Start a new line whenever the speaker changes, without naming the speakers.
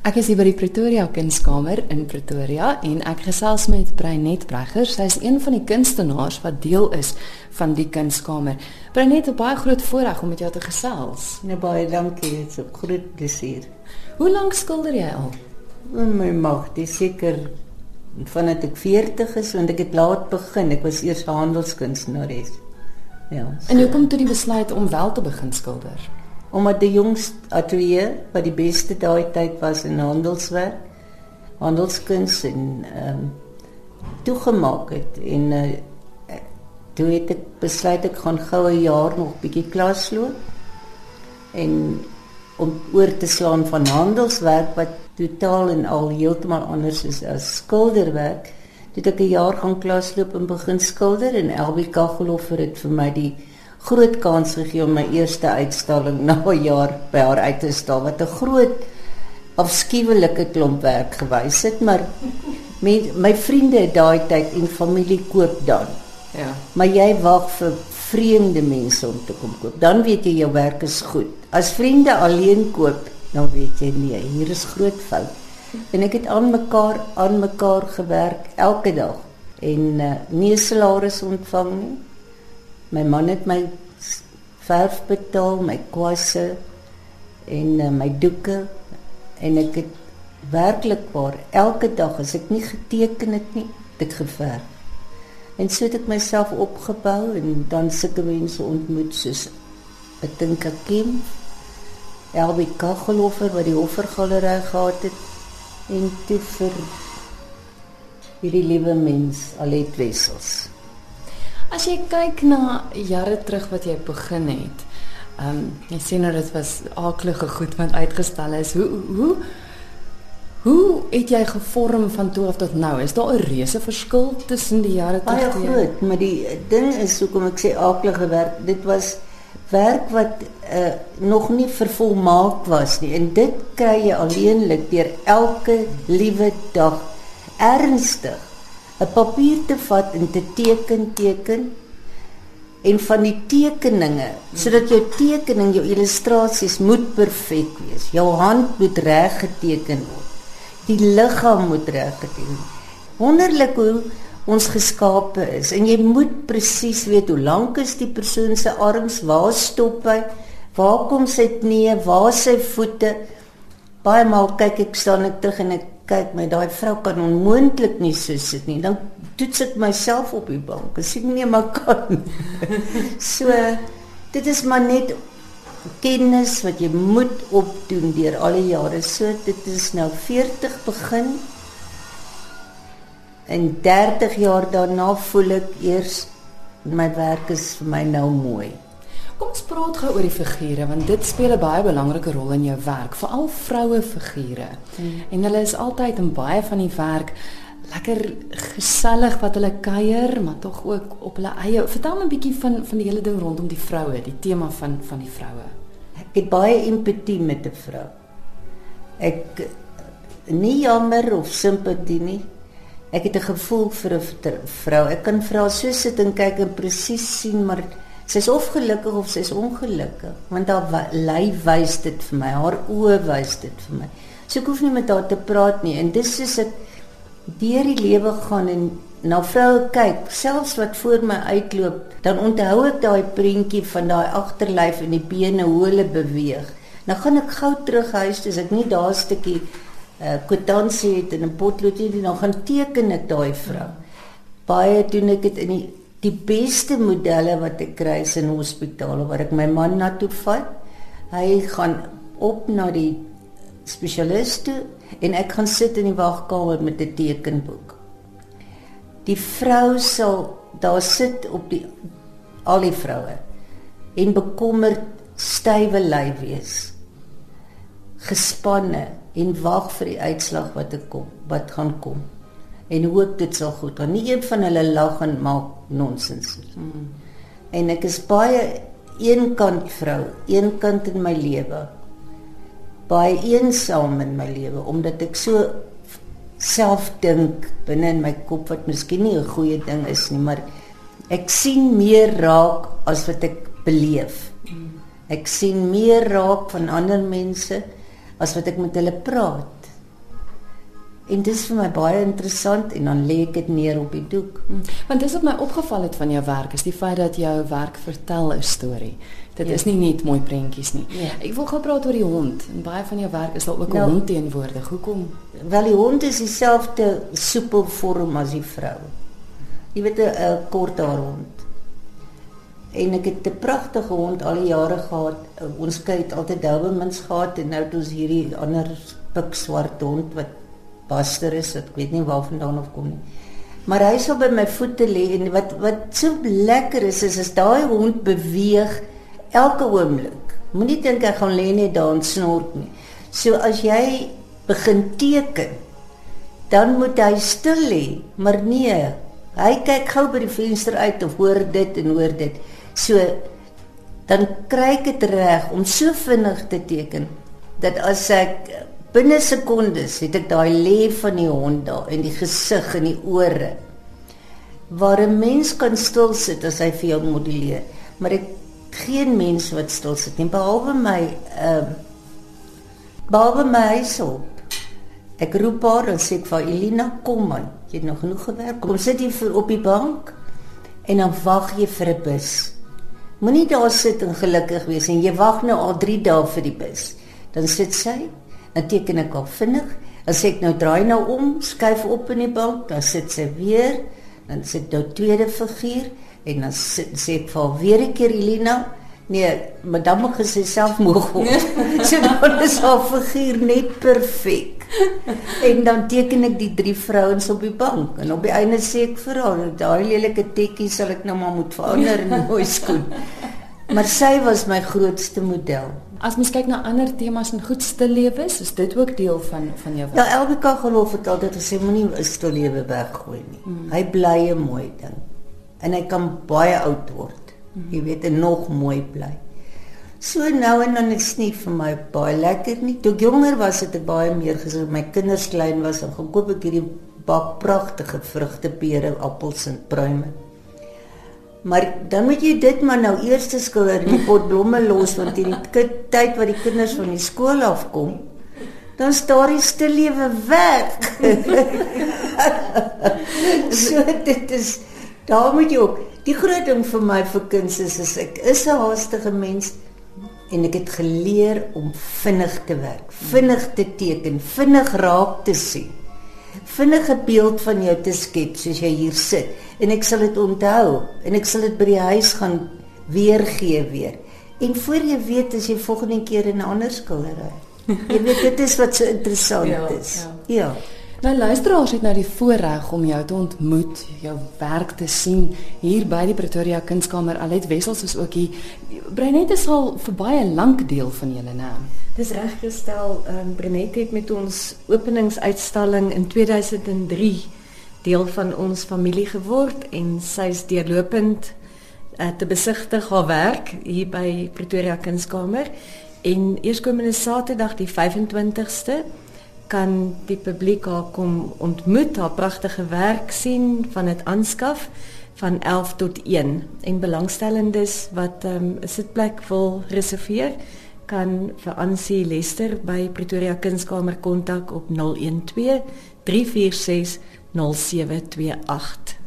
Ek is hier by die Pretoria Kunskamer in Pretoria en ek gesels met Breinet Bregger. Sy is een van die kunstenaars wat deel is van die Kunskamer. Breinet, het baie groot voorreg om met jou te gesels.
Nee, baie dankie. Dit is 'n groot plesier.
Hoe lank skilder jy al?
O my mag, dis seker vandat ek 40 is, want ek het laat begin. Ek was eers 'n handelskunstenares.
Ja. So. En hoe kom jy tot die besluit om wel te begin skilder?
Omdat die jongste atelier wat die beste daai tyd was in handelswerk, handelskuns en ehm um, toegemaak het en uh, toe het ek besluit ek gaan gou 'n jaar nog bietjie klas loop en om oor te slaan van handelswerk wat totaal en al heeltemal anders is as skilderwerk. Toe ek 'n jaar gaan klas loop en begin skilder en Elbie Kagelhofer het vir my die groot kans gegee om my eerste uitstalling na 'n jaar by haar uit te stal wat 'n groot afskuwelike klomp werk gewys het maar met my vriende daai tyd en familie koop dan. Ja. Maar jy wag vir vreemde mense om te kom koop. Dan weet jy jou werk is goed. As vriende alleen koop dan weet jy nee hier is groot fout. En ek het aan mekaar aan mekaar gewerk elke dag. En uh, nie salaris ontvang nie My man het my verf betaal, my kwasse en uh, my doeke en ek het werklik waar elke dag as ek nie geteken het nie, het ek geverf. En so het ek myself opgebou en dan sulke mense ontmoet soos ek dink ek Kim Elbi Kagelhofer wat die Hoffergalery gehad het en toe vir hierdie liewe mens Alet Wessels.
As jy kyk na jare terug wat jy begin het. Ehm um, jy sien nou dit was aaklige goed wat uitgestel is. Hoe hoe hoe het jy gevorm van toe af tot nou? Is daar 'n reuse verskil tussen die jare
terug? Baie groot, maar die ding is hoekom ek sê aaklige werk, dit was werk wat uh, nog nie vervolmaak was nie en dit kry jy alleenlik deur elke liewe dag ernstig 'n papier te vat en te teken teken en van die tekeninge sodat jou tekening jou illustrasies moet perfek wees. Jou hand moet reg geteken word. Die liggaam moet reg geteken word. Wonderlik hoe ons geskape is en jy moet presies weet hoe lank is die persoon se arms, waar stop hy, waar kom sy knie, waar sy voete. Baie maal kyk ek staan ek terug en ek kyk my daai vrou kan onmoontlik nie so sit nie. Dan toets ek myself op die bank. Ek sien nie maar kan. so dit is maar net kennis wat jy moet opdoen deur al die jare. So dit is nou 40 begin. En 30 jaar daarna voel ek eers my werk is vir my nou mooi.
Kom ons praat gou oor die figure want dit speel 'n baie belangrike rol in jou werk, veral vroue figure. Hmm. En hulle is altyd in baie van die werk lekker gesellig wat hulle kuier, maar tog ook op hulle eie. Vertel my 'n bietjie van van die hele ding rondom die vroue, die tema van van die vroue.
Ek het baie empatie met 'n vrou. Ek nie jammer of simpatie nie. Ek het 'n gevoel vir 'n vrou. Ek kan vra so sit en kyk en presies sien maar Sy's of gelukkig of sy's ongelukkig, want haar lyf wys dit vir my, haar oë wys dit vir my. So ek hoef nie met haar te praat nie en dis soos ek deur die lewe gaan en na vroue kyk, selfs wat voor my uitloop, dan onthou ek daai prentjie van daai agterlyf en die bene hoe hulle beweeg. Nou gaan ek gou terug huis, dis ek nie daar 'n stukkie uh, kwitansie het en 'n potlood hier, dan gaan teken ek daai vrou. Baie doen ek dit in die die beste modelle wat ek kry is in hospitale waar ek my man na toe vat. Hy gaan op na die spesialiste en ek gaan sit in die wagkamer met 'n tekenboek. Die vrou sal daar sit op die al die vroue en bekommerd stywe lyf wees. Gespanne en wag vir die uitslag wat ek kom, wat gaan kom en hoop dit sal goed gaan. Nie een van hulle lag en maak nonsens nie. Hmm. En ek is baie eenkant vrou, eenkant in my lewe. Baie eensaam in my lewe omdat ek so self dink binne in my kop wat miskien nie 'n goeie ding is nie, maar ek sien meer raak as wat ek beleef. Ek sien meer raak van ander mense as wat ek met hulle praat. En dit is vir my baie interessant en dan lê ek dit neer op die doek.
Hmm. Want dis wat my opgeval het van jou werk is die feit dat jou werk vertel 'n storie. Dit ja. is nie net mooi prentjies nie. Ja. Ek wil gou praat oor die hond. En baie van jou werk is daar ook 'n nou, hond teenwoordig. Hoekom?
Wel die hond is dieselfde soepel vorm as die vrou. Jy weet 'n kort haar hond. En ek het 'n pragtige hond al die jare gehad. Ons kyk altyd Dobermans gehad en nou het ons hierdie ander pik swart hond wat Buster is, ek weet nie waar vandaan of kom nie. Maar hy sal by my voete lê en wat wat so lekker is is as daai hond beweeg elke oomblik. Moenie dink hy gaan lê net daar en snork nie. So as jy begin teken, dan moet hy stil lê, maar nee, hy kyk gou by die venster uit of hoor dit en hoor dit. So dan kry ek dit reg om so vinnig te teken dat as ek Binne sekondes het ek daai lê van die hond daar in die gesig en die ore. Waar 'n mens kan stil sit as hy vir jou moduleer, maar ek geen mens wat stil sit nie behalwe my ehm uh, behalwe my huishulp. Ek roep haar en sê vir Elina kom man, jy het nog genoeg gewerk. Kom sit hier vir op die bank en dan wag jy vir 'n bus. Moenie daar sit en gelukkig wees en jy wag nou al 3 dae vir die bus. Dan sit sy Dan teken ek al vinnig. As ek nou draai nou om, skuif op in die bank, dan sit sy weer, dan sit nou tweede figuur en dan sit, sê ek vir weer 'n keer Elina, nee, madame gesê self moeg op. so dan is haar figuur net perfek. en dan teken ek die drie vrouens op die bank en op die einde sê ek vir haar, daai lelike tekkie sal ek nou maar moet verander in mooi skoen. Maar sy was my grootste model.
As mens kyk na ander temas in goed stil lewe, is dit ook deel van van jou werk.
Ja, elke kagelhof het altyd gesê moenie 'n stil lewe weggooi nie. Mm. Hy bly 'n mooi ding. En hy kan baie oud word. Mm. Jy weet, en nog mooi bly. So nou en dan is nie vir my baie lekker nie. Toe ek jonger was het ek baie meer gesien. My kinders klein was en gekoop ek hierdie bak pragtige vrugte, pere, appels en pruime. Maar dan moet jy dit maar nou eers in die pot blomme los want in die tyd wat die kinders van die skool afkom, dan staar die stil lewe weg. so dit is daar moet jy ook die groot ding vir my vir kuns is, is ek is 'n haastige mens en ek het geleer om vinnig te werk, vinnig te teken, vinnig raak te sien vinnige beeld van jou te skep soos jy hier sit en ek sal dit onthou en ek sal dit by die huis gaan weergee weer. En voor jy weet as jy volgende keer in 'n ander skildery. Jy weet dit is wat so interessant ja, is. Ja. ja.
Nou luisteraars het nou die voorreg om jou te ontmoet, jou werk te sien hier by die Pretoria Kunskamer. Alet Wessels is ook hier. Breinet is al vir baie lank deel van julle naam.
Dis reggestel. Ehm um, Brenet het met ons openingsuitstalling in 2003 deel van ons familie geword en sy's deurlopend uh, te besigtig haar werk hier by Pretoria Kunskamer en eerskomende Saterdag die 25ste kan die publiek haar kom ontmoet, haar pragtige werk sien van dit aanskaf van 11 tot 1 en belangstellendes wat ehm, 'n um, sitplek wil reserveer kan vir Ansie Lester by Pretoria Kunskamer kontak op 012 346 0728